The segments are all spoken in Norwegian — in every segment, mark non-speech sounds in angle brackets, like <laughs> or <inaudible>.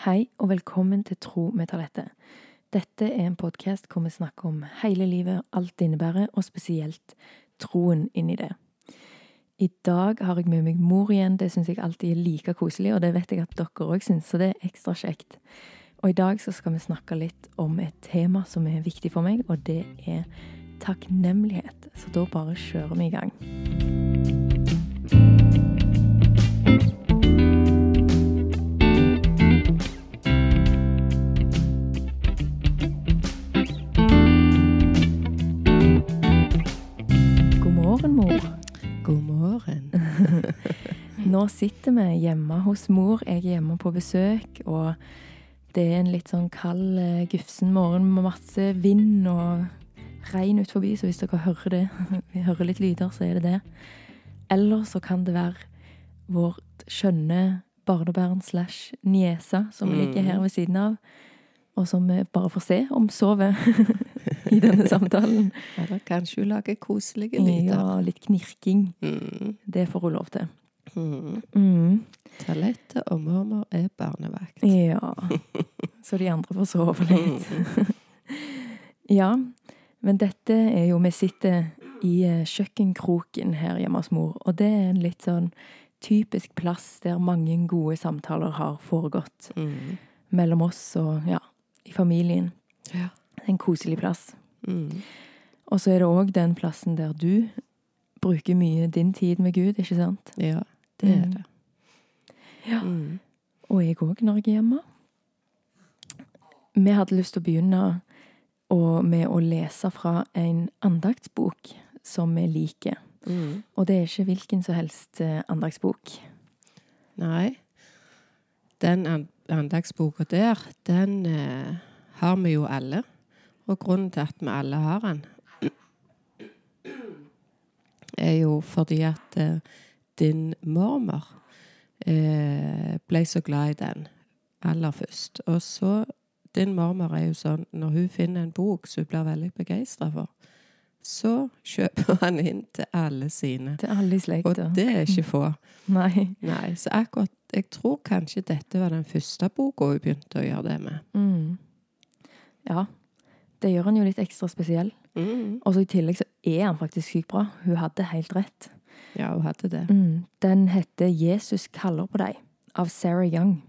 Hei og velkommen til Tro med Talette. Dette er en podkast hvor vi snakker om hele livet, alt det innebærer, og spesielt troen inni det. I dag har jeg med meg mor igjen. Det syns jeg alltid er like koselig, og det vet jeg at dere òg syns, så det er ekstra kjekt. Og i dag så skal vi snakke litt om et tema som er viktig for meg, og det er takknemlighet. Så da bare kjører vi i gang. Sitter vi hjemme hos mor. Jeg er hjemme på besøk, og det er en litt sånn kald, eh, gufsen morgen med masse vind og regn ut forbi, så hvis dere hører det, <laughs> vi hører litt lyder, så er det det. Eller så kan det være vårt skjønne barnebarn slash niese som ligger her ved siden av, og som vi bare får se om sover <laughs> i denne samtalen. Eller kanskje hun lager koselige lyder. Ja, litt knirking. Mm. Det får hun lov til. Mm. Mm. Toalettet og mormor er barnevakt. Ja. Så de andre får sove litt. <laughs> Ja, men dette er jo Vi sitter i eh, kjøkkenkroken her hjemme hos mor, og det er en litt sånn typisk plass der mange gode samtaler har foregått. Mm. Mellom oss og ja, i familien. Ja. En koselig plass. Mm. Og så er det òg den plassen der du bruker mye din tid med Gud, ikke sant? ja, det er Mm. det. Ja. Mm. Og jeg òg, når jeg er hjemme. Vi hadde lyst til å begynne med å lese fra en andaktsbok som vi liker. Mm. Og det er ikke hvilken som helst eh, andaktsbok. Nei. Den andaktsboka der, den eh, har vi jo alle. Og grunnen til at vi alle har den, er jo fordi at eh, din mormor eh, ble så glad i den aller først. Og så Din mormor er jo sånn når hun finner en bok som hun blir veldig begeistra for, så kjøper han inn til alle sine. Til alle i Og det er ikke få. <laughs> Nei. Nei, så akkurat Jeg tror kanskje dette var den første boka hun begynte å gjøre det med. Mm. Ja. Det gjør han jo litt ekstra spesiell. Og så i tillegg så er han faktisk sykt bra. Hun hadde helt rett. Ja, hun hadde det. Mm. Den heter 'Jesus kaller på deg' av Sarah Young.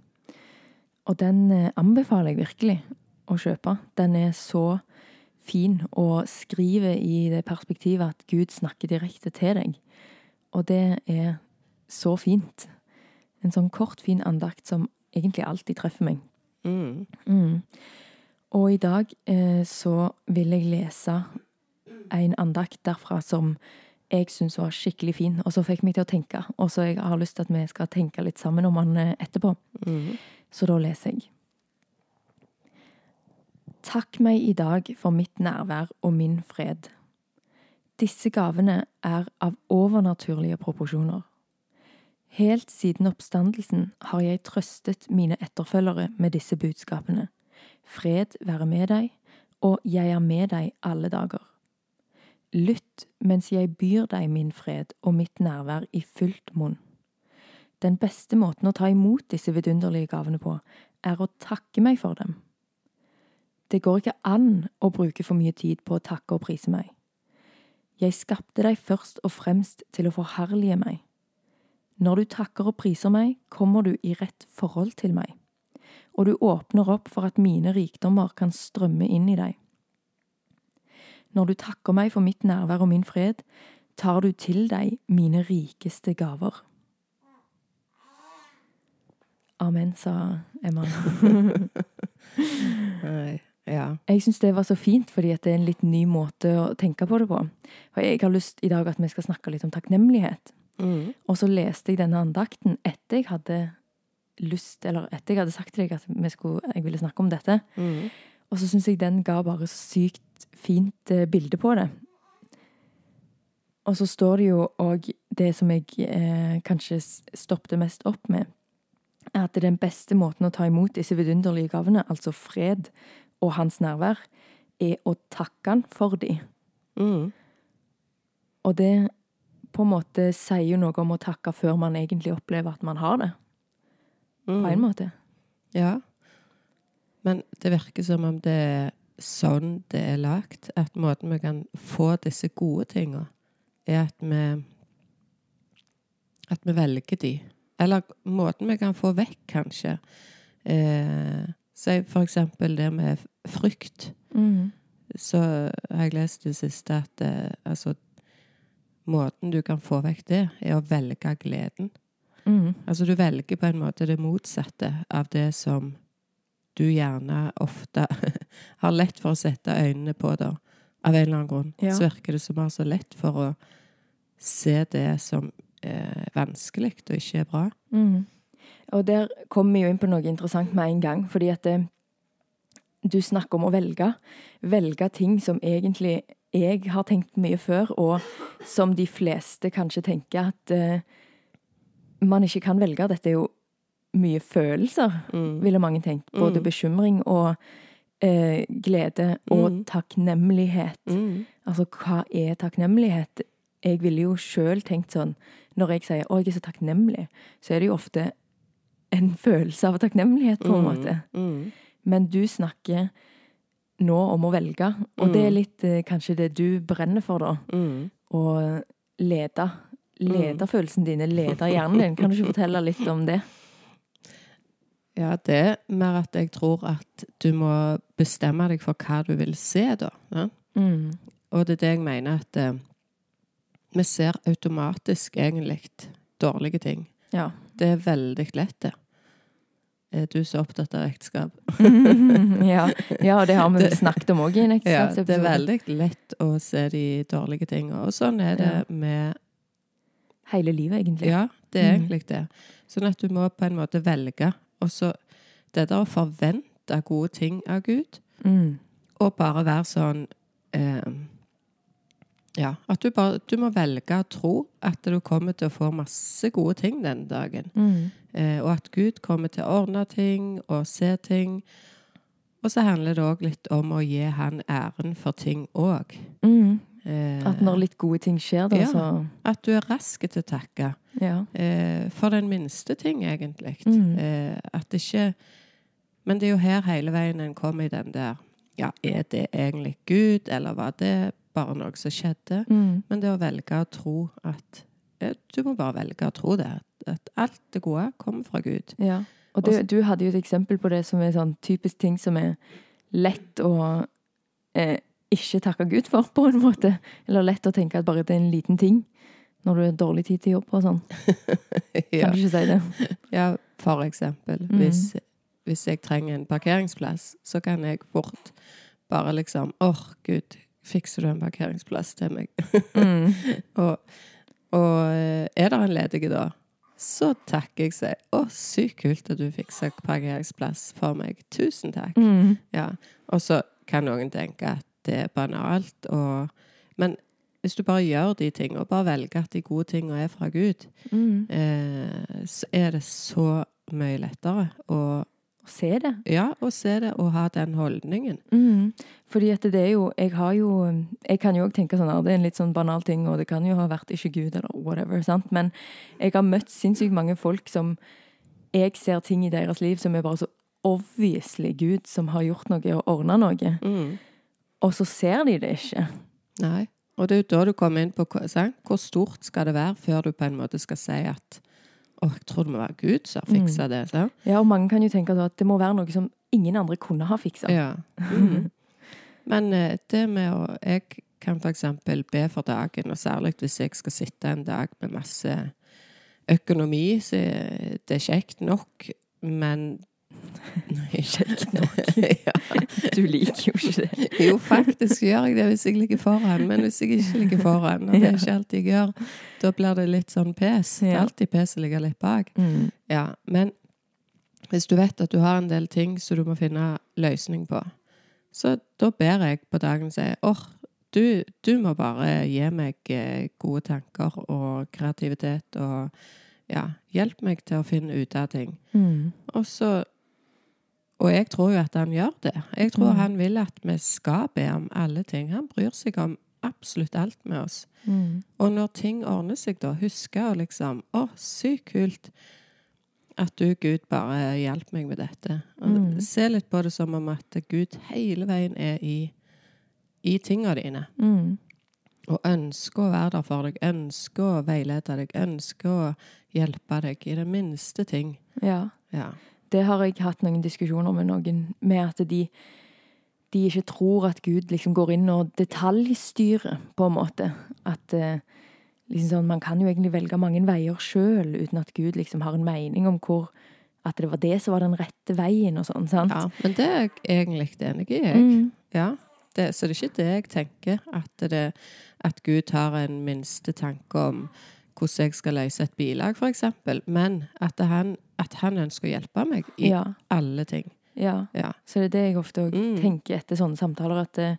Og den eh, anbefaler jeg virkelig å kjøpe. Den er så fin og skriver i det perspektivet at Gud snakker direkte til deg. Og det er så fint. En sånn kort, fin andakt som egentlig alltid treffer meg. Mm. Mm. Og i dag eh, så vil jeg lese en andakt derfra som jeg syns var skikkelig fin, og så fikk meg til å tenke. Og så jeg har lyst til at vi skal tenke litt sammen om den eh, etterpå. Mm. Så da leser jeg. Takk meg i dag for mitt nærvær og min fred. Disse gavene er av overnaturlige proporsjoner. Helt siden oppstandelsen har jeg trøstet mine etterfølgere med disse budskapene. Fred være med deg, og jeg er med deg alle dager. Lytt mens jeg byr deg min fred og mitt nærvær i fullt munn. Den beste måten å ta imot disse vidunderlige gavene på, er å takke meg for dem. Det går ikke an å bruke for mye tid på å takke og prise meg. Jeg skapte deg først og fremst til å forherlige meg. Når du takker og priser meg, kommer du i rett forhold til meg, og du åpner opp for at mine rikdommer kan strømme inn i deg. Når du takker meg for mitt nærvær og min fred, tar du til deg mine rikeste gaver. Amen, sa Emma. <laughs> Ja. Jeg syns det var så fint, fordi at det er en litt ny måte å tenke på det på. For jeg har lyst i dag at vi skal snakke litt om takknemlighet. Mm. Og så leste jeg denne andakten etter jeg hadde lyst, eller etter jeg hadde sagt til deg at vi skulle, jeg ville snakke om dette. Mm. Og så syns jeg den ga bare så sykt fint eh, bilde på det. Og så står det jo òg det som jeg eh, kanskje stoppet mest opp med, er at den beste måten å ta imot disse vidunderlige gavene, altså fred og hans nærvær, er å takke han for de. Mm. Og det på en måte sier jo noe om å takke før man egentlig opplever at man har det, på en måte. Ja. Men det virker som om det er sånn det er lagt. At måten vi kan få disse gode tinga, er at vi At vi velger de. Eller måten vi kan få vekk, kanskje. Eh, Si for eksempel det med frykt. Mm. Så har jeg lest det siste at eh, altså Måten du kan få vekk det, er å velge gleden. Mm. Altså du velger på en måte det motsatte av det som du gjerne ofte <laughs> har lett for å sette øynene på, det Av en eller annen grunn. Ja. Så virker det som vi har så lett for å se det som er vanskelig og ikke er bra. Mm. Og der kommer vi jo inn på noe interessant med en gang, fordi at det, du snakker om å velge. Velge ting som egentlig jeg har tenkt mye før, og som de fleste kanskje tenker at eh, man ikke kan velge. Dette er jo mye følelser, Mm. ville mange tenkt. Både Mm. bekymring og eh, glede og Mm. takknemlighet. Mm. Altså, hva er takknemlighet? Jeg ville jo sjøl tenkt sånn Når jeg sier 'å, jeg er så takknemlig', så er det jo ofte en følelse av takknemlighet, på en måte. Mm. Men du snakker nå om å velge, og det er Mm. litt eh, kanskje det du brenner for, da. Mm. Å lede. Lede Mm. følelsene dine, lede hjernen din. Kan du ikke fortelle litt om det? Ja, det er mer at jeg tror at du må bestemme deg for hva du vil se, da. Ja? Mm. Og det er det jeg mener at eh, vi ser automatisk egentlig dårlige ting. Ja. Det er veldig lett, det. Er du så opptatt av ekteskap? <laughs> ja. ja, det har vi <laughs> snakket om òg i en Ja, det er veldig lett å se de dårlige tingene. Og sånn er det med Hele livet, egentlig. Ja, det er Mm. egentlig det. Sånn at du må på en måte velge. Og så det der å forvente gode ting av Gud, Mm. og bare være sånn eh, Ja, at du bare Du må velge å tro at du kommer til å få masse gode ting den dagen. Mm. Eh, og at Gud kommer til å ordne ting og se ting. Og så handler det òg litt om å gi Han æren for ting òg. Mm. Eh, At når litt gode ting skjer, da, Ja. så at du er rask til å takke. Ja. Eh, for den minste ting, egentlig. Mm. Eh, at det ikke Men det er jo her hele veien en kommer i den der Ja, er det egentlig Gud, eller var det bare noe som skjedde? Mm. Men det å velge å tro at Du må bare velge å tro det. At alt det gode kommer fra Gud. Ja. Og du, du hadde jo et eksempel på det som er sånn typisk ting som er lett å eh, ikke takke Gud for, på en måte. Eller lett å tenke at bare det er en liten ting. Når du har dårlig tid til jobb og sånn. <laughs> ja. Kan du ikke si det? ja, for eksempel. Mm. Hvis, hvis jeg trenger en parkeringsplass, så kan jeg fort bare liksom Åh, Gud, fikser du en parkeringsplass til meg? Mm. <laughs> Og, og eh, er det en ledig da, så takker jeg seg. Å, sykt kult at du fikser parkeringsplass for meg. Tusen takk. Mm. Ja. Og så kan noen tenke at det er banalt, og Men hvis du bare gjør de tingene, og bare velger at de gode tingene er fra Gud, Mm. eh, så er det så mye lettere å Å se det. Ja, å se det og ha den holdningen. Mm. Fordi at det er jo Jeg har jo Jeg kan jo òg tenke sånn at det er en litt sånn banal ting, og det kan jo ha vært ikke Gud eller whatever, sant, men jeg har møtt sinnssykt mange folk som Jeg ser ting i deres liv som er bare så obviously Gud som har gjort noe og ordna noe, Mm. Og så ser de det ikke. Nei. Og det er jo da du kommer inn på sant? hvor stort skal det være før du på en måte skal si at å, jeg tror det må være Gud som har fiksa det. Sant? Ja, og mange kan jo tenke at det må være noe som ingen andre kunne ha fiksa. Ja. Mm. Men eh, det med å Jeg kan eksempel be for dagen, og særlig hvis jeg skal sitte en dag med masse økonomi, så er det kjekt nok, men Kjekt nok. <laughs> ja. Du liker jo ikke det. <laughs> Jo, faktisk gjør jeg det hvis jeg ligger foran, men hvis jeg ikke ligger foran, og det er ikke alltid jeg gjør, da blir det litt sånn pes. Det er alltid pes å ligge litt bak. Mm. Ja, men hvis du vet at du har en del ting som du må finne løsning på, så da ber jeg på dagen sier åh, du, du må bare gi meg eh, gode tanker og kreativitet og ja, hjelp meg til å finne ut av ting. Mm. Og så Og jeg tror jo at han gjør det. Jeg tror Mm. han vil at vi skal be om alle ting. Han bryr seg om absolutt alt med oss. Mm. Og når ting ordner seg, da, huske å liksom Å, sykt kult. At du, Gud, bare hjelper meg med dette. Mm. Se litt på det som om at Gud hele veien er i, i tingene dine. Mm. Og ønsker å være der for deg, ønsker å veilede deg, ønsker å hjelpe deg i det minste ting. Ja. Ja. Det har jeg hatt noen diskusjoner med noen, med at de, de ikke tror at Gud liksom går inn og detaljstyrer, på en måte. At eh, liksom sånn, man kan jo egentlig velge mange veier sjøl, uten at Gud liksom har en mening om hvor At det var det som var den rette veien, og sånn. sant? ja. Men det er jeg egentlig enig i, jeg. Mm. Ja. Det, så det er ikke det jeg tenker, at, det, at Gud har en minste tanke om hvordan jeg skal løse et bilag, eksempel. Men at han, at han ønsker å hjelpe meg i Ja. alle ting. ja. Ja. Så det er det jeg ofte òg Mm. tenker etter sånne samtaler, at det,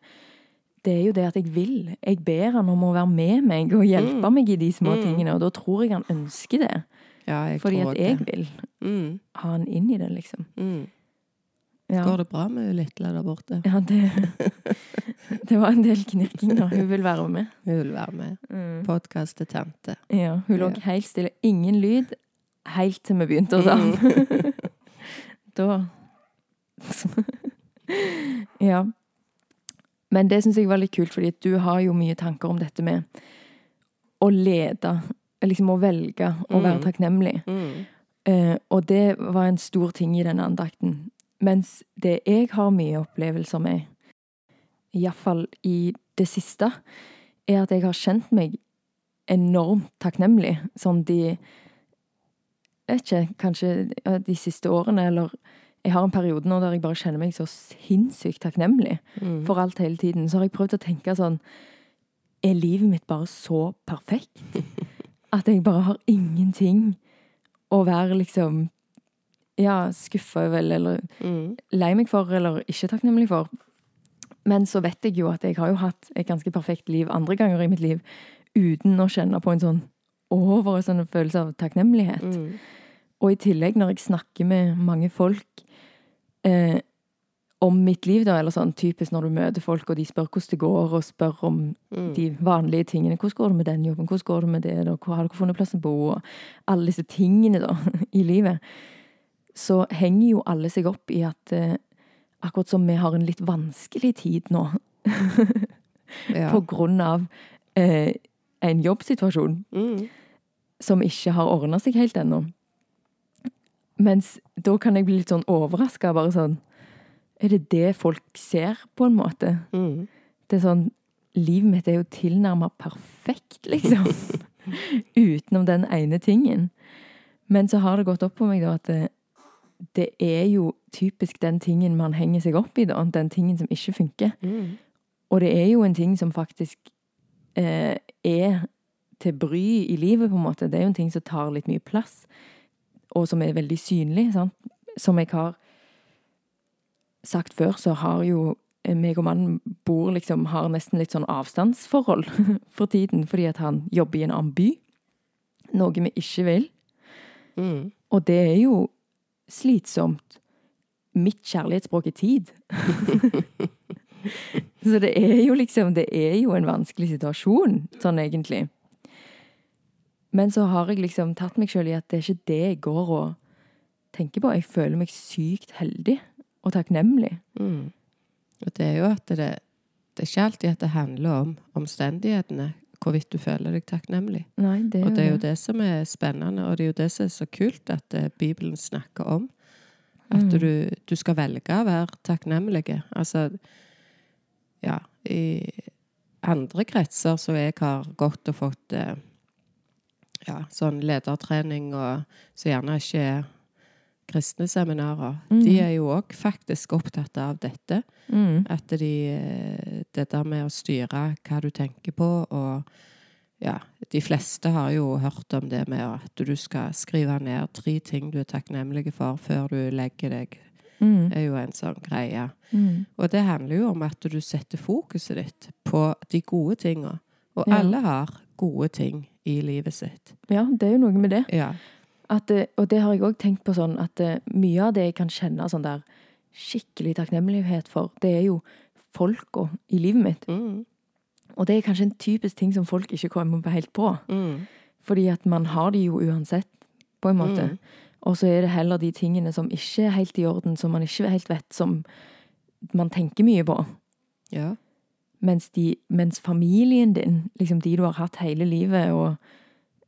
det er jo det at jeg vil. Jeg ber han om å være med meg og hjelpe Mm. meg i de små Mm. tingene, og da tror jeg han ønsker det. Ja, jeg Fordi at det. jeg vil Mm, ha han inn i det, liksom. mm. Ja. Går det bra med lille der borte? Ja, det, <laughs> det var en del knirking da. Hun vil være med. Hun vil være med. Mm. Podkast til tante. Ja, hun lå Ja. helt stille. Ingen lyd. Helt til vi begynte å ta. Mm. <laughs> da <laughs> Ja. Men det syns jeg var litt kult, fordi du har jo mye tanker om dette med å lede. Liksom å velge å være Mm. takknemlig. Mm. Eh, og det var en stor ting i denne andakten. Mens det jeg har mye opplevelser med, iallfall i det siste, er at jeg har kjent meg enormt takknemlig. Sånn de vet ikke, kanskje de siste årene, eller Jeg har en periode nå der jeg bare kjenner meg så sinnssykt takknemlig Mm. for alt hele tiden. Så har jeg prøvd å tenke sånn Er livet mitt bare så perfekt? <laughs> At jeg bare har ingenting å være liksom Ja, skuffa over, eller Mm. lei meg for, eller ikke takknemlig for. Men så vet jeg jo at jeg har jo hatt et ganske perfekt liv andre ganger i mitt liv uten å kjenne på en sånn over en sånn følelse av takknemlighet. Mm. Og i tillegg, når jeg snakker med mange folk eh, om mitt liv, da, eller sånn typisk når du møter folk, og de spør hvordan det går, og spør om Mm. de vanlige tingene. Hvordan går det med den jobben? Hvordan går det med det? Da? Hvor har dere funnet plass å bo? Og alle disse tingene da, <laughs> i livet. Så henger jo alle seg opp i at eh, akkurat som vi har en litt vanskelig tid nå, <laughs> Ja. på grunn av eh, en jobbsituasjon Mm. som ikke har ordna seg helt ennå. Mens da kan jeg bli litt sånn overraska. Bare sånn Er det det folk ser, på en måte? Mm. Det er sånn Livet mitt er jo tilnærma perfekt, liksom. <laughs> Utenom den ene tingen. Men så har det gått opp for meg da at det, er jo typisk den tingen man henger seg opp i, da. Den tingen som ikke funker. Mm. Og det er jo en ting som faktisk eh, er til bry i livet, på en måte. Det er jo en ting som tar litt mye plass, og som er veldig synlig. Sant? Som jeg har sagt før, så har jo eh, meg og mannen bor liksom, har nesten litt sånn avstandsforhold <laughs> for tiden, fordi at han jobber i en annen by. Noe vi ikke vil. Mm. Og det er jo slitsomt. Mitt kjærlighetsspråk er tid. <laughs> Så det er jo liksom Det er jo en vanskelig situasjon, sånn egentlig. Men så har jeg liksom tatt meg sjøl i at det er ikke det jeg går og tenker på. Jeg føler meg sykt heldig og takknemlig. Mm. Og det er jo at det, det er ikke alltid at det handler om omstendighetene, hvorvidt du føler deg takknemlig. Nei, det Og det er jo det som er spennende, og det er jo det som er så kult at eh, Bibelen snakker om. At Mm. du, du skal velge å være takknemlig. Altså, ja, i andre kretser så jeg har gått og fått eh, ja, sånn ledertrening, og som gjerne ikke er kristne seminarer. Mm. De er jo òg faktisk opptatt av dette. Mm. At de eh, Det der med å styre hva du tenker på, og ja, de fleste har jo hørt om det med at du skal skrive ned tre ting du er takknemlig for før du legger deg. Mm. Er jo en sånn greie. Mm. Og det handler jo om at du setter fokuset ditt på de gode tinga. Og Ja. alle har gode ting i livet sitt. Ja, det er jo noe med det. Ja. At, og det har jeg òg tenkt på sånn at eh, mye av det jeg kan kjenne sånn der skikkelig takknemlighet for, det er jo folka i livet mitt. Mm. Og det er kanskje en typisk ting som folk ikke kommer helt på. Mm. Fordi at man har de jo uansett, på en måte. Mm. Og så er det heller de tingene som ikke er helt i orden, som man ikke helt vet, som man tenker mye på. Ja. Mens, de, mens familien din, liksom de du har hatt hele livet, og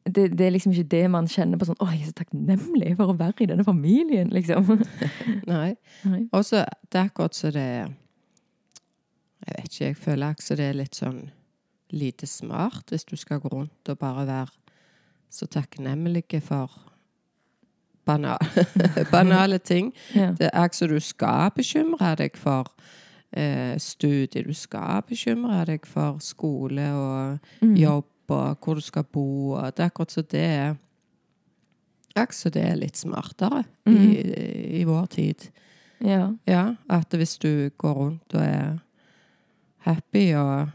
det, det er liksom ikke det man kjenner på sånn Å, jeg er så takknemlig for å være i denne familien, liksom. <laughs> Nei. Nei. Og så det er akkurat så det Jeg vet ikke, jeg føler akkurat det er litt sånn lite smart hvis du skal gå rundt og bare være så takknemlig for banal, <laughs> banale ting. Ja. Det er akkurat så du skal bekymre deg for eh, studiet. Du skal bekymre deg for skole og Mm. jobb og hvor du skal bo. Det er akkurat så det er Akkurat så det er litt smartere i, i vår tid. Ja. Ja, at hvis du går rundt og er happy og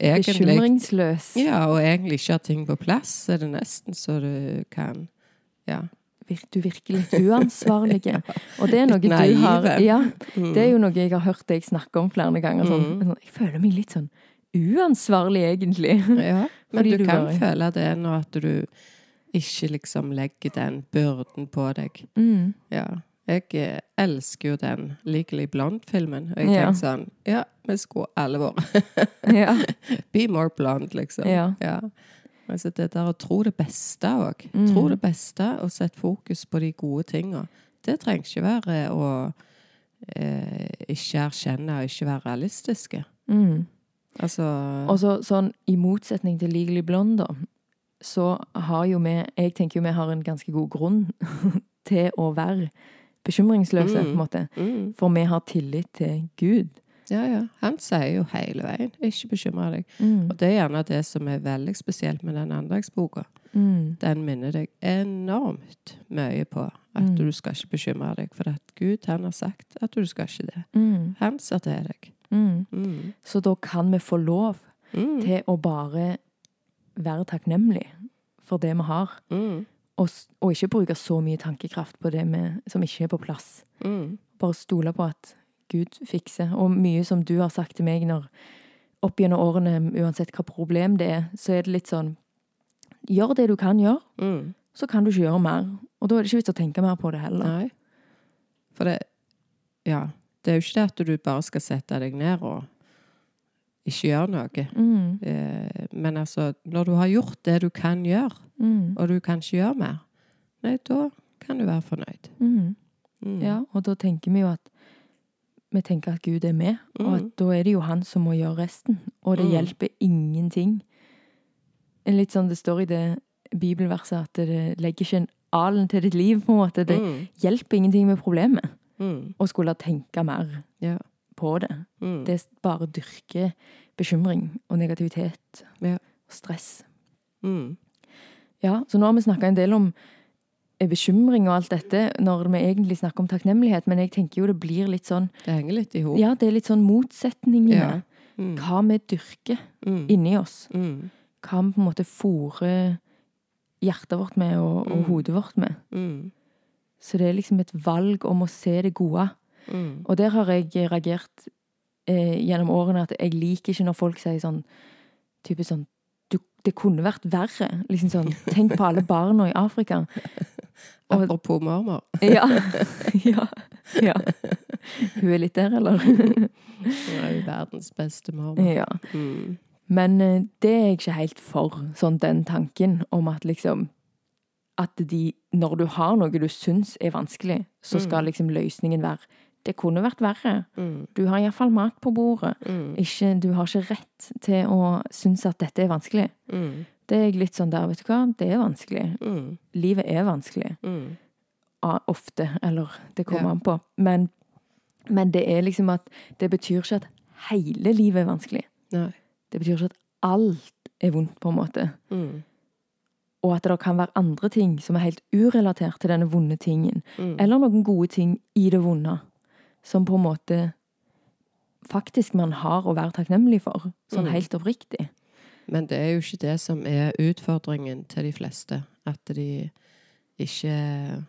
egentlig Bekymringsløs. Ja, og egentlig ikke har ting på plass, så er det nesten så du kan Ja. Du virker litt uansvarlig. <laughs> Og det er noe du har. Ja, Mm. det er jo noe jeg har hørt deg snakke om flere ganger. Sånn, Mm. sånn, jeg føler meg litt sånn uansvarlig, egentlig. Ja, <laughs> men du, du kan bare- føle det nå at du ikke liksom legger den byrden på deg. Mm. Ja. Jeg eh, elsker jo den Legally Blonde-filmen. Og jeg Ja. tenker sånn Ja, vi skulle alle vært <laughs> Ja. <laughs> Be more blonde, liksom. Ja. Altså det der å tro det beste òg. Mm. Tro det beste og sette fokus på de gode tinga. Det trenger ikke være å eh, ikke erkjenne og ikke være realistiske. Mm. Altså Og så sånn, i motsetning til Legally Blonde, da, så har jo vi Jeg tenker jo vi har en ganske god grunn <laughs> til å være bekymringsløse, på en Mm. måte. mm, For vi har tillit til Gud. Ja, ja. Han sier jo hele veien 'ikke bekymre deg'. Mm. Og det er gjerne det som er veldig spesielt med den andagsboka. Mm. Den minner deg enormt mye på at Mm. du skal ikke bekymre deg, for at Gud han har sagt at du skal ikke det. Mm. Han ser til deg. Mm. Mm. Så da kan vi få lov Mm. til å bare være takknemlig for det vi har. Mm. Og, og ikke bruke så mye tankekraft på det vi, som ikke er på plass. Mm. Bare stole på at Gud fikser. Og mye som du har sagt til meg når opp gjennom årene, uansett hva problem det er, så er det litt sånn Gjør det du kan gjøre, Mm. så kan du ikke gjøre mer. Og da er det ikke vits å tenke mer på det heller. Nei. For det Ja. Det er jo ikke det at du bare skal sette deg ned og ikke gjøre noe. Mm, Eh, men altså, når du har gjort det du kan gjøre, mm, og du kan ikke gjøre mer, nei, da kan du være fornøyd. mm. Mm. Ja, og da tenker vi jo at vi tenker at Gud er med, og Mm. at da er det jo han som må gjøre resten. Og det Mm. hjelper ingenting. Litt sånn det står i det bibelverset at det legger ikke en alen til ditt liv, på en måte. Det Mm. hjelper ingenting med problemet Mm. Og skulle tenke mer Ja. på det. Mm. Det bare dyrker bekymring og negativitet. Ja. Og stress. Mm. Ja, så nå har vi snakka en del om eh, bekymring og alt dette, når vi egentlig snakker om takknemlighet, men jeg tenker jo det blir litt sånn Det henger litt i hop. Ja, det er litt sånn motsetningene. Ja. Mm. Hva vi dyrker Mm. inni oss. Mm. Hva vi på en måte fôrer hjertet vårt med, og, og Mm. hodet vårt med. Mm. Så det er liksom et valg om å se det gode. Mm. Og der har jeg reagert eh, gjennom årene at jeg liker ikke når folk sier sånn type sånn du, Det kunne vært verre. Liksom sånn Tenk på alle barna i Afrika. <laughs> Og- Apropos mormor. <laughs> Ja. ja. ja. Hun er litt der, eller? Hun er jo verdens beste mormor. ja. Mm. Men eh, det er jeg ikke helt for, sånn den tanken om at liksom At de, når du har noe du syns er vanskelig, så skal Mm. liksom løsningen være Det kunne vært verre. Mm. Du har iallfall mat på bordet. Mm. Ikke, du har ikke rett til å synes at dette er vanskelig. Mm. Det er jeg litt sånn der, vet du hva, det er vanskelig. Mm. Livet er vanskelig. Mm. Ofte, eller det kommer Ja. an på. Men, men det er liksom at Det betyr ikke at hele livet er vanskelig. Nei. Det betyr ikke at alt er vondt, på en måte. Mm. Og at det kan være andre ting som er helt urelatert til denne vonde tingen. Mm. Eller noen gode ting i det vonde. Som på en måte faktisk man har å være takknemlig for. Sånn Mm. helt oppriktig. Men det er jo ikke det som er utfordringen til de fleste. At de ikke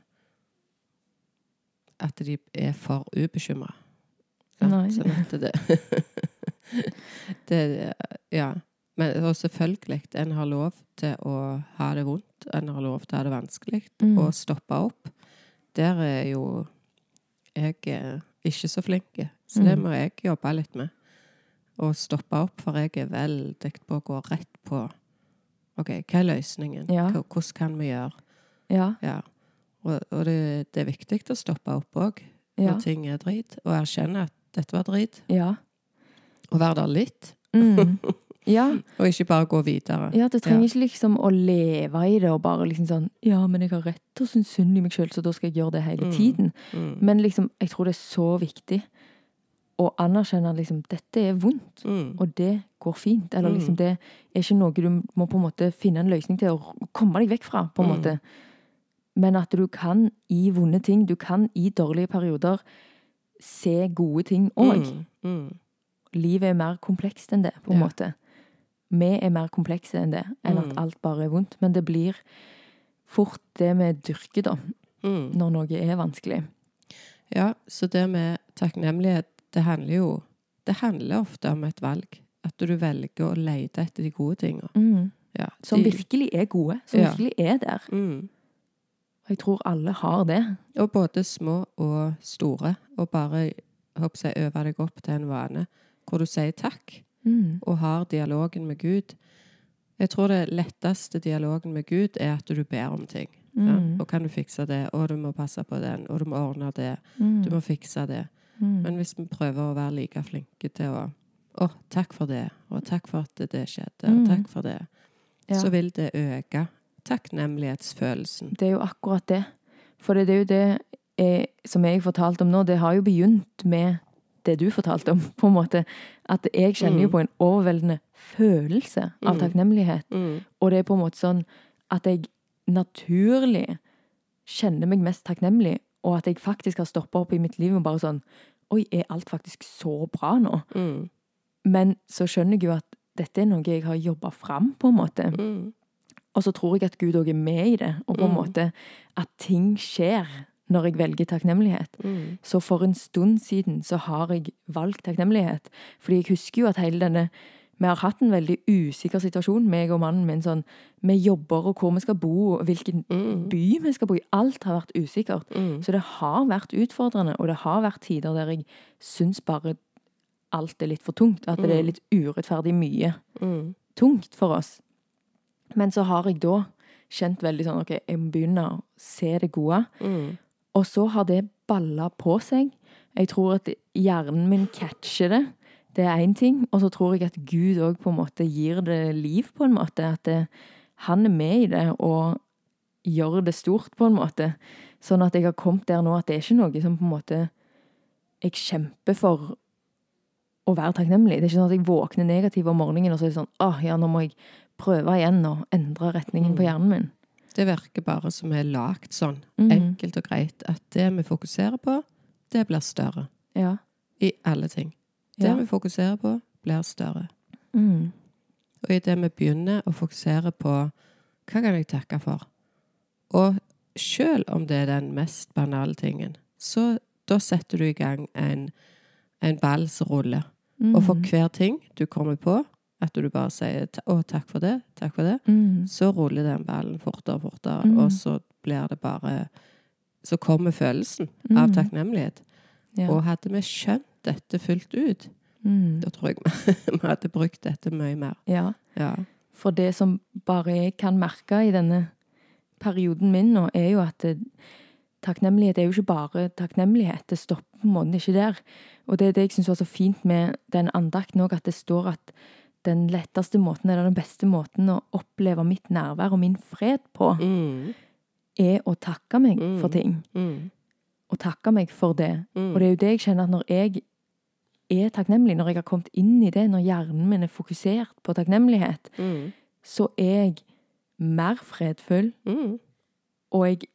At de er for ubekymra. Sånn at det, <laughs> det Ja. Men og selvfølgelig, en har lov til å ha det vondt. En har lov til å ha det vanskelig. Mm. Og stoppe opp. der er jo jeg er ikke så flink. Så det Mm. må jeg jobbe litt med. Og stoppe opp, for jeg er veldig på å gå rett på OK, hva er løsningen? Ja. Hvordan kan vi gjøre? Ja. Ja. Og, og det, det er viktig å stoppe opp òg når Ja. ting er drit, og erkjenne at dette var drit. Ja. Og være der litt, Mm. <laughs> ja. og ikke bare gå videre. Ja, du trenger ikke liksom å leve i det og bare liksom sånn Ja, men jeg har rett til å synes synd i meg sjøl, så da skal jeg gjøre det hele Mm. tiden. Mm. Men liksom, jeg tror det er så viktig å anerkjenne at liksom dette er vondt, Mm. og det går fint. Eller Mm. liksom det er ikke noe du må på en måte finne en løsning til å komme deg vekk fra, på en Mm. måte. Men at du kan i vonde ting, du kan i dårlige perioder se gode ting òg. Mm. Mm. Livet er mer komplekst enn det, på en Ja. måte. Vi er mer komplekse enn det, enn at Mm. alt bare er vondt. Men det blir fort det vi dyrker, da, Mm. når noe er vanskelig. Ja, så det med takknemlighet, det handler jo Det handler ofte om et valg. At du velger å lete etter de gode tingene. Mm. Ja, Som virkelig er gode. Som Ja. virkelig er der. Mm. Og jeg tror alle har det. Og både små og store. Og bare håper jeg, øve deg opp til en vane hvor du sier takk, Mm. og har dialogen med Gud. Jeg tror det letteste dialogen med Gud er at du ber om ting. Ja? Mm. Og kan du fikse det, og du må passe på den, og du må ordne det, Mm. du må fikse det. Mm. Men hvis vi prøver å være like flinke til å Å, takk for det, og takk for at det skjedde, og Mm. takk for det, Ja. så vil det øke takknemlighetsfølelsen. Det er jo akkurat det. For det er jo det jeg, som jeg fortalte om nå, det har jo begynt med det du fortalte om, på en måte. At jeg kjenner jo Mm. på en overveldende følelse av Mm. takknemlighet. Mm. Og det er på en måte sånn at jeg naturlig kjenner meg mest takknemlig, og at jeg faktisk har stoppa opp i mitt liv og bare sånn Oi, er alt faktisk så bra nå? Mm. Men så skjønner jeg jo at dette er noe jeg har jobba fram, på en måte. Mm. Og så tror jeg at Gud òg er med i det, og på en måte at ting skjer når jeg velger takknemlighet. Mm. Så for en stund siden så har jeg valgt takknemlighet. Fordi jeg husker jo at hele denne Vi har hatt en veldig usikker situasjon, meg og mannen min, sånn med jobber og hvor vi skal bo, og hvilken Mm. by vi skal bo i. Alt har vært usikkert. Mm. Så det har vært utfordrende, og det har vært tider der jeg syns bare alt er litt for tungt. At det er Mm. litt urettferdig mye Mm. tungt for oss. Men så har jeg da kjent veldig sånn OK, jeg må begynne å se det gode. Mm. Og så har det balla på seg. Jeg tror at hjernen min catcher det. Det er én ting. Og så tror jeg at Gud òg på en måte gir det liv, på en måte. At det, han er med i det og gjør det stort, på en måte. Sånn at jeg har kommet der nå at det er ikke noe som på en måte jeg kjemper for å være takknemlig. Det er ikke sånn at jeg våkner negativ om morgenen og så er det sånn åh, ja, nå må jeg prøve igjen og endre retningen på Mm. hjernen min. Det virker bare som er lagt sånn, mm. enkelt og greit, at det vi fokuserer på, det blir større. Ja. I alle ting. Det Ja. vi fokuserer på, blir større. Mm. Og i det vi begynner å fokusere på hva kan jeg takke for, og selv om det er den mest banale tingen, så da setter du i gang en, en ball som ruller. Og for Mm. hver ting du kommer på, at du bare sier 'å, takk for det', takk for det, Mm. så ruller den ballen fortere og fortere, Mm. og så blir det bare Så kommer følelsen av Mm. takknemlighet. Ja. Og hadde vi skjønt dette fullt ut, Mm. da tror jeg <laughs> vi hadde brukt dette mye mer. ja. Ja. For det som bare jeg kan merke i denne perioden min nå, er jo at takknemlighet er jo ikke bare takknemlighet. Det stopper på en måte ikke der. Og det er det jeg syns var så fint med den andakten òg, at det står at den letteste måten, eller den beste måten å oppleve mitt nærvær og min fred på, Mm. er å takke meg Mm. for ting. Mm. Og takke meg for det. Mm. Og det er jo det jeg kjenner at når jeg er takknemlig, når jeg har kommet inn i det, når hjernen min er fokusert på takknemlighet, Mm. så er jeg mer fredfull, Mm. og jeg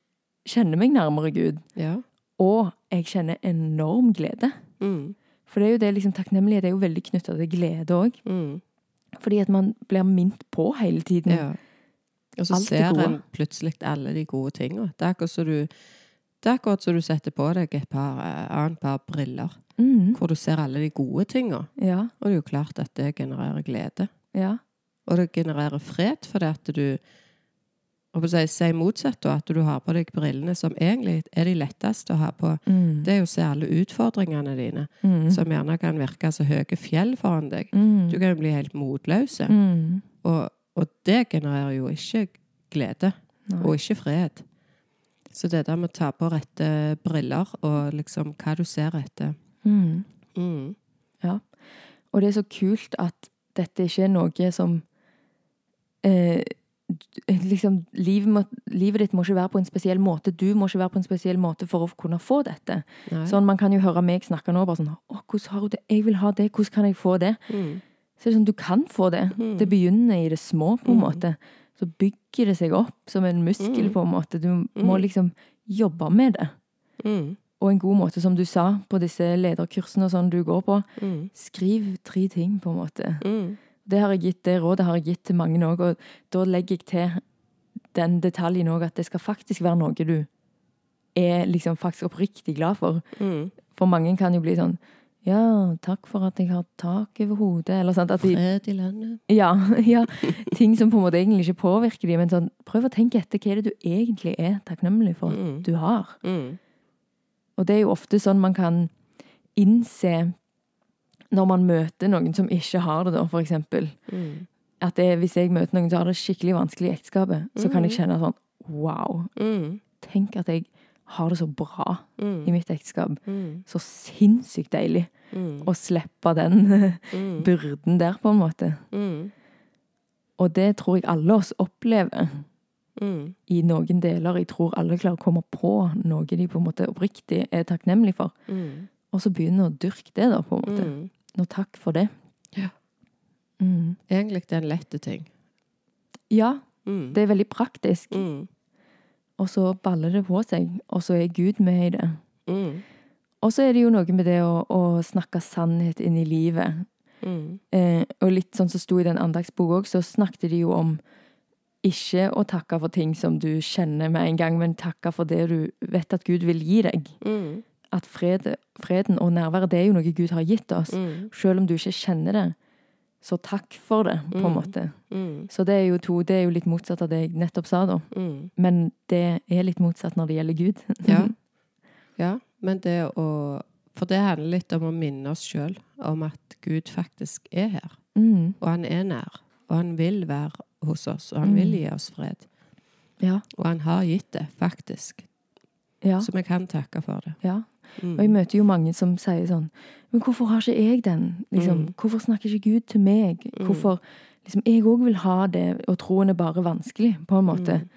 kjenner meg nærmere Gud. Ja. Og jeg kjenner enorm glede. Mm. For det er jo det, liksom, takknemlighet er jo veldig knytta til glede òg. Mm. Fordi at man blir minnet på hele tiden. Ja. Og så ser en plutselig alle de gode tingene. Det er akkurat som du det er akkurat som du setter på deg et par, eh, annet par briller, Mm, hvor du ser alle de gode tingene. ja, Og det er jo klart at det genererer glede. ja. Og det genererer fred fordi at du si, si motsatt, da, at du har på deg brillene som egentlig er de letteste å ha på. Mm. Det er jo alle utfordringene dine, Mm. som gjerne kan virke så høye fjell foran deg. Mm. Du kan jo bli helt motløse. Mm. Og, og det genererer jo ikke glede, Nei. og ikke fred. Så det der med å ta på rette briller, og liksom hva du ser etter. Mm. Mm. Og det er så kult at dette ikke er noe som eh, liksom, livet, må, livet ditt må ikke være på en spesiell måte. Du må ikke være på en spesiell måte for å kunne få dette. Nei. Sånn, Man kan jo høre meg snakke nå bare sånn Å, hvordan har hun det? Jeg vil ha det. Hvordan kan jeg få det? Mm. Så det er sånn, Du kan få det. Mm. Det begynner i det små, på en Mm. måte. Så bygger det seg opp som en muskel, Mm. på en måte. Du må Mm. liksom jobbe med det. Mm. Og en god måte, som du sa, på disse lederkursene og sånn du går på. Mm. Skriv tre ting, på en måte. Mm. Det har jeg gitt, det rådet har jeg gitt til mange òg, og da legger jeg til den detaljen òg at det skal faktisk være noe du er liksom faktisk oppriktig glad for. Mm. For mange kan jo bli sånn Ja, takk for at jeg har tak over hodet, eller sant. At de, Fred i landet. ja, <laughs> ja, ting som på en måte egentlig ikke påvirker dem, men sånn, prøv å tenke etter hva er det du egentlig er takknemlig for at Mm. du har. Mm. Og det er jo ofte sånn man kan innse når man møter noen som ikke har det, da, for eksempel. Mm. At det, hvis jeg møter noen som har det skikkelig vanskelig i ekteskapet, så kan jeg Mhm. kjenne sånn Wow, Mm. tenk at jeg har det så bra Mm. i mitt ekteskap. Mm. Så sinnssykt deilig Mm. å slippe den <laughs> Mm. byrden der, på en måte. Mm. Og det tror jeg alle oss opplever Mm. i noen deler. Jeg tror alle klarer å komme på noe de på en måte oppriktig er takknemlige for. Mm. Og så begynne å dyrke det, da, på en måte. Mm. Nå takk for det. Ja. Mm. Egentlig det er en lette ting. Ja, Mm. det er veldig praktisk. Mm. Og så baller det på seg, og så er Gud med i det. Mm. Og så er det jo noe med det å, å snakke sannhet inn i livet. Mm. Eh, og litt sånn som sto i den andagsboka òg, så snakket de jo om ikke å takke for ting som du kjenner med en gang, men takke for det du vet at Gud vil gi deg. Mm. At fred, freden og nærværet, det er jo noe Gud har gitt oss. Mm. Selv om du ikke kjenner det, så takk for det, på en Mm. måte. Mm. Så det er jo to, det er jo litt motsatt av det jeg nettopp sa, da. Mm. Men det er litt motsatt når det gjelder Gud. <laughs> Ja. ja, men det å For det handler litt om å minne oss sjøl om at Gud faktisk er her. Mm. Og han er nær. Og han vil være hos oss, og han vil gi oss fred. Ja. Og han har gitt det, faktisk. Ja. Så vi kan takke for det. ja. Mm. Og jeg møter jo mange som sier sånn Men hvorfor har ikke jeg den? Liksom, Mm. Hvorfor snakker ikke Gud til meg? Mm. Hvorfor liksom, Jeg òg vil ha det, og troen er bare vanskelig, på en måte. Mm.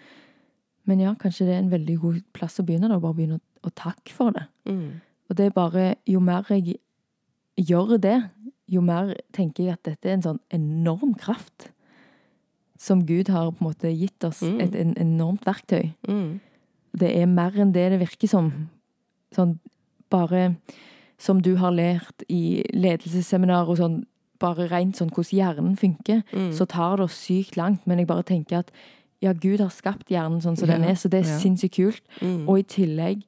Men ja, kanskje det er en veldig god plass å begynne, da. Bare begynne å, å takke for det. Mm. Og det er bare Jo mer jeg gjør det, jo mer tenker jeg at dette er en sånn enorm kraft. Som Gud har på en måte gitt oss. Mm. Et en, enormt verktøy. Mm. Det er mer enn det det virker som. Sånn bare som du har lært i ledelsesseminar og sånn, bare rent sånn hvordan hjernen funker, Mm. så tar det oss sykt langt. Men jeg bare tenker at ja, Gud har skapt hjernen sånn som den er, så det er ja. sinnssykt kult. Mm. Og i tillegg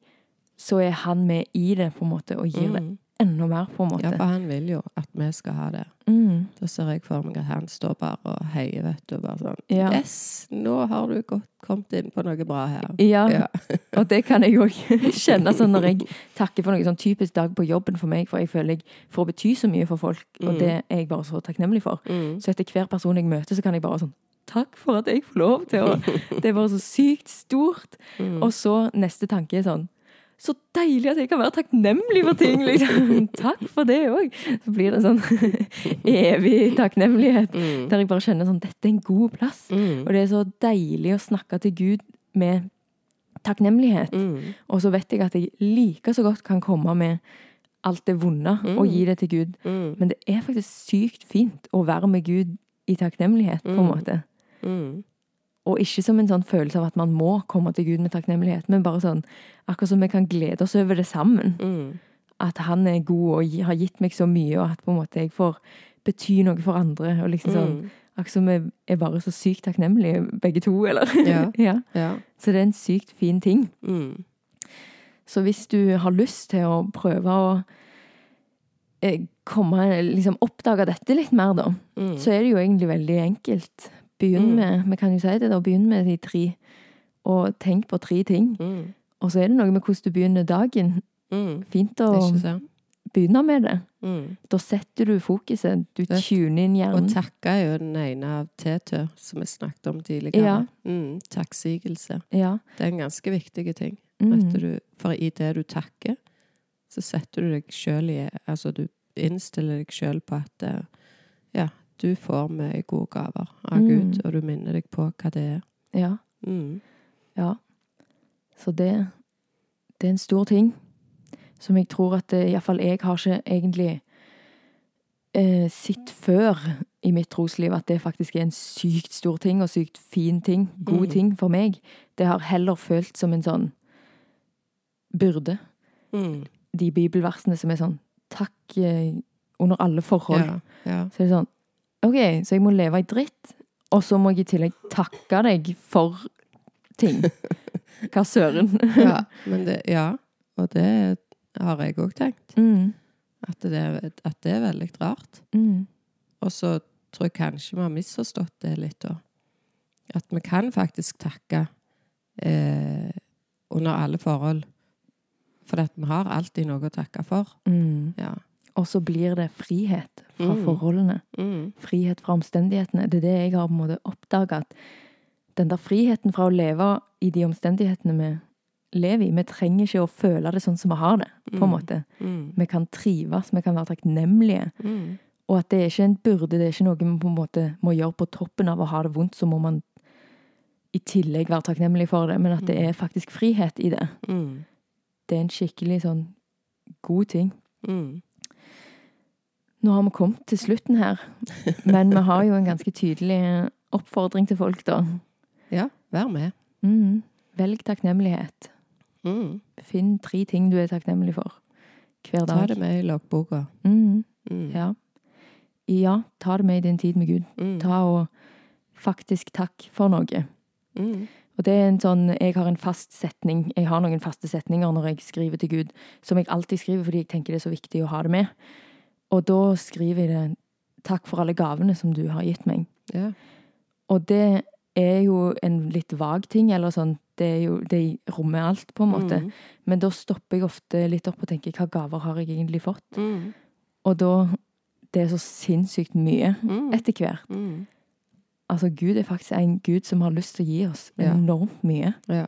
så er han med i det, på en måte, og gir det Mm. enda mer, på en Ja, for han vil jo at vi skal ha det. Mm. Da ser jeg for meg at han står bare og heier, vet du. Bare sånn Ja. Yes! Nå har du godt kommet inn på noe bra her. Ja, Ja. og det kan jeg òg <laughs> kjenne sånn når jeg takker for noe sånn typisk dag på jobben for meg, for jeg føler jeg får bety så mye for folk, og Mm. det er jeg bare så takknemlig for. Mm. Så etter hver person jeg møter, så kan jeg bare sånn Takk for at jeg får lov til å <laughs> Det er bare så sykt stort. Mm. Og så neste tanke er sånn Så deilig at jeg kan være takknemlig for ting, liksom. <laughs> Takk for det òg. Så blir det sånn <laughs> evig takknemlighet. Mm. Der jeg bare kjenner sånn Dette er en god plass. Mm. Og det er så deilig å snakke til Gud med takknemlighet. Mm. Og så vet jeg at jeg like så godt kan komme med alt det vonde og Mm. gi det til Gud. Mm. Men det er faktisk sykt fint å være med Gud i takknemlighet, på en Mm. måte. Og ikke som en sånn følelse av at man må komme til Gud med takknemlighet, men bare sånn akkurat som vi kan glede oss over det sammen. Mm. At han er god og har gitt meg så mye, og at på en måte jeg får bety noe for andre. Og liksom sånn, Mm. Akkurat som vi er bare så sykt takknemlige, begge to, eller? Ja. <laughs> ja. Ja. Så det er en sykt fin ting. Mm. Så hvis du har lyst til å prøve å eh, komme, liksom oppdage dette litt mer, da, Mm. så er det jo egentlig veldig enkelt. Begynn Mm. med Vi kan jo si det, da. Begynn med de tre. Og tenk på tre ting. Mm. Og så er det noe med hvordan du begynner dagen. Mm. Fint å begynne med det. Mm. Da setter du fokuset. Du Vet- tuner inn hjernen. Og takka er jo den ene av TTØ, som vi snakket om tidligere. Ja. Mm. Takksigelse. Ja. Det er en ganske viktig ting. Mm. Du, for i det du takker, så setter du deg sjøl i Altså, du innstiller deg sjøl på at eh, ja, du får mye gode gaver av Mm. Gud, og du minner deg på hva det er. ja. Mm. Ja. Så det, det er en stor ting som jeg tror at eh, iallfall jeg har ikke egentlig eh, sett før i mitt trosliv at det faktisk er en sykt stor ting og sykt fin ting, god Mm. ting for meg. Det har heller følt som en sånn byrde. Mm. De bibelversene som er sånn takk eh, under alle forhold. Ja, ja. Så er sånn OK, så jeg må leve i dritt, og så må jeg i tillegg takke deg for ting. <laughs> Hva søren? <laughs> ja, men det, ja, og det har jeg òg tenkt. Mm, At det, at det er veldig rart. mm, Og så tror jeg kanskje vi har misforstått det litt, da. At vi kan faktisk takke eh, under alle forhold. For at vi har alltid noe å takke for. mm. Ja. Og så blir det frihet fra Mm. forholdene. Mm. Frihet fra omstendighetene. Det er det jeg har på en måte oppdaga. Den der friheten fra å leve i de omstendighetene vi lever i Vi trenger ikke å føle det sånn som vi har det, på en Mm. måte. Mm. Vi kan trives, vi kan være takknemlige. Mm. Og at det er ikke en byrde, det er ikke noe vi på en måte må gjøre på toppen av å ha det vondt, så må man i tillegg være takknemlig for det, men at det er faktisk frihet i det. Mm. Det er en skikkelig sånn god ting. Mm. Nå har vi kommet til slutten her, men vi har jo en ganske tydelig oppfordring til folk, da. Ja, vær med. Mm. Velg takknemlighet. Mm. Finn tre ting du er takknemlig for hver dag. Ta det med i loggboka. Mhm. Mm. Ja. ja, ta det med i din tid med Gud. Mm. Ta og faktisk takk for noe. Mm. Og det er en sånn, Jeg har en fast setning, jeg har noen faste setninger når jeg skriver til Gud, som jeg alltid skriver fordi jeg tenker det er så viktig å ha det med. Og da skriver jeg det 'Takk for alle gavene som du har gitt meg'. Ja. Og det er jo en litt vag ting, eller sånn, det jo, det rommer alt, på en måte. Mm. Men da stopper jeg ofte litt opp og tenker 'hva gaver har jeg egentlig fått'? Mm. Og da Det er så sinnssykt mye Mm. etter hvert. Mm. Altså, Gud er faktisk en Gud som har lyst til å gi oss enormt mye. Ja.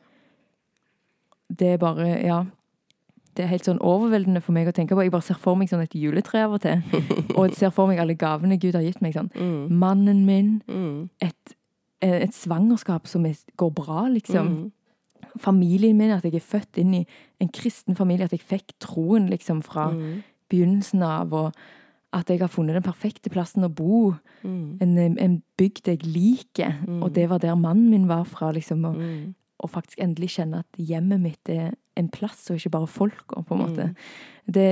Det er bare Ja. Det er helt sånn overveldende for meg å tenke på. Jeg bare ser for meg sånn et juletre av og til. <laughs> Og ser for meg alle gavene Gud har gitt meg. sånn. Mm. Mannen min, Mm. et, eh, et svangerskap som går bra, liksom. Mm. Familien min, at jeg er født inn i en kristen familie. At jeg fikk troen liksom fra Mm. begynnelsen av. Og at jeg har funnet den perfekte plassen å bo. Mm. En, en bygd jeg liker. Og det var der mannen min var fra. liksom, og og faktisk endelig kjenne at hjemmet mitt er en plass, og ikke bare folka, på en måte. Mm. Det,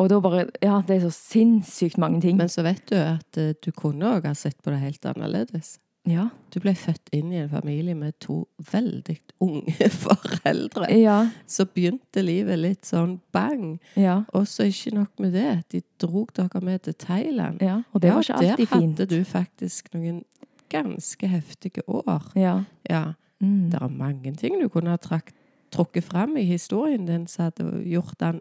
og da bare Ja, det er så sinnssykt mange ting. Men så vet du at eh, du kunne òg ha sett på det helt annerledes. ja. Du ble født inn i en familie med to veldig unge <laughs> foreldre. Ja. Så begynte livet litt sånn bang. Ja. Og så ikke nok med det, de drog dere med til Thailand. ja. Og det var ikke alltid fint. Der fint. hadde du faktisk noen ganske heftige år. Ja. Ja, Mm. det er mange ting du kunne ha trak, trukket fram i historien din som hadde gjort den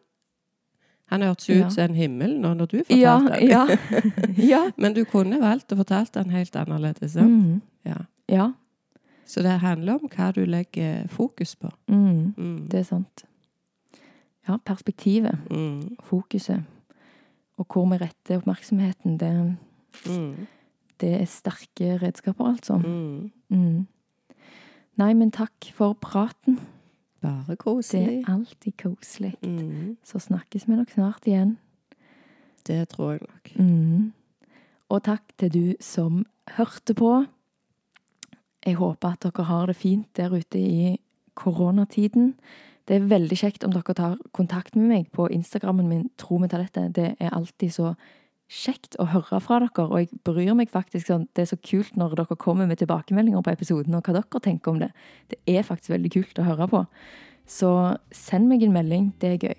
Han hørtes jo Ja. ut som en himmel nå når du Ja, fortalte den. ja. <laughs> ja. Men du kunne valgt å fortalt den helt annerledes. sant? Mm. Ja. ja. Så det handler om hva du legger fokus på. Mm. Mm. Det er sant. Ja, perspektivet, Mm. fokuset, og hvor vi retter oppmerksomheten, det, Mm. det er sterke redskaper, altså. Mm. Mm. Nei, men takk for praten. Bare koselig. Det er alltid koselig. Mm. Så snakkes vi nok snart igjen. Det tror jeg nok. Mm. Og takk til du som hørte på. Jeg håper at dere har det fint der ute i koronatiden. Det er veldig kjekt om dere tar kontakt med meg på Instagrammen min Tro med talentet. Det er alltid så kjekt å høre fra dere, og jeg bryr meg faktisk sånn Det er så kult når dere kommer med tilbakemeldinger på episoden, og hva dere tenker om det. Det er faktisk veldig kult å høre på. Så send meg en melding. Det er gøy.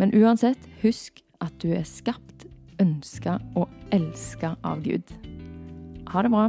Men uansett, husk at du er skapt, ønska og elska av Gud. Ha det bra.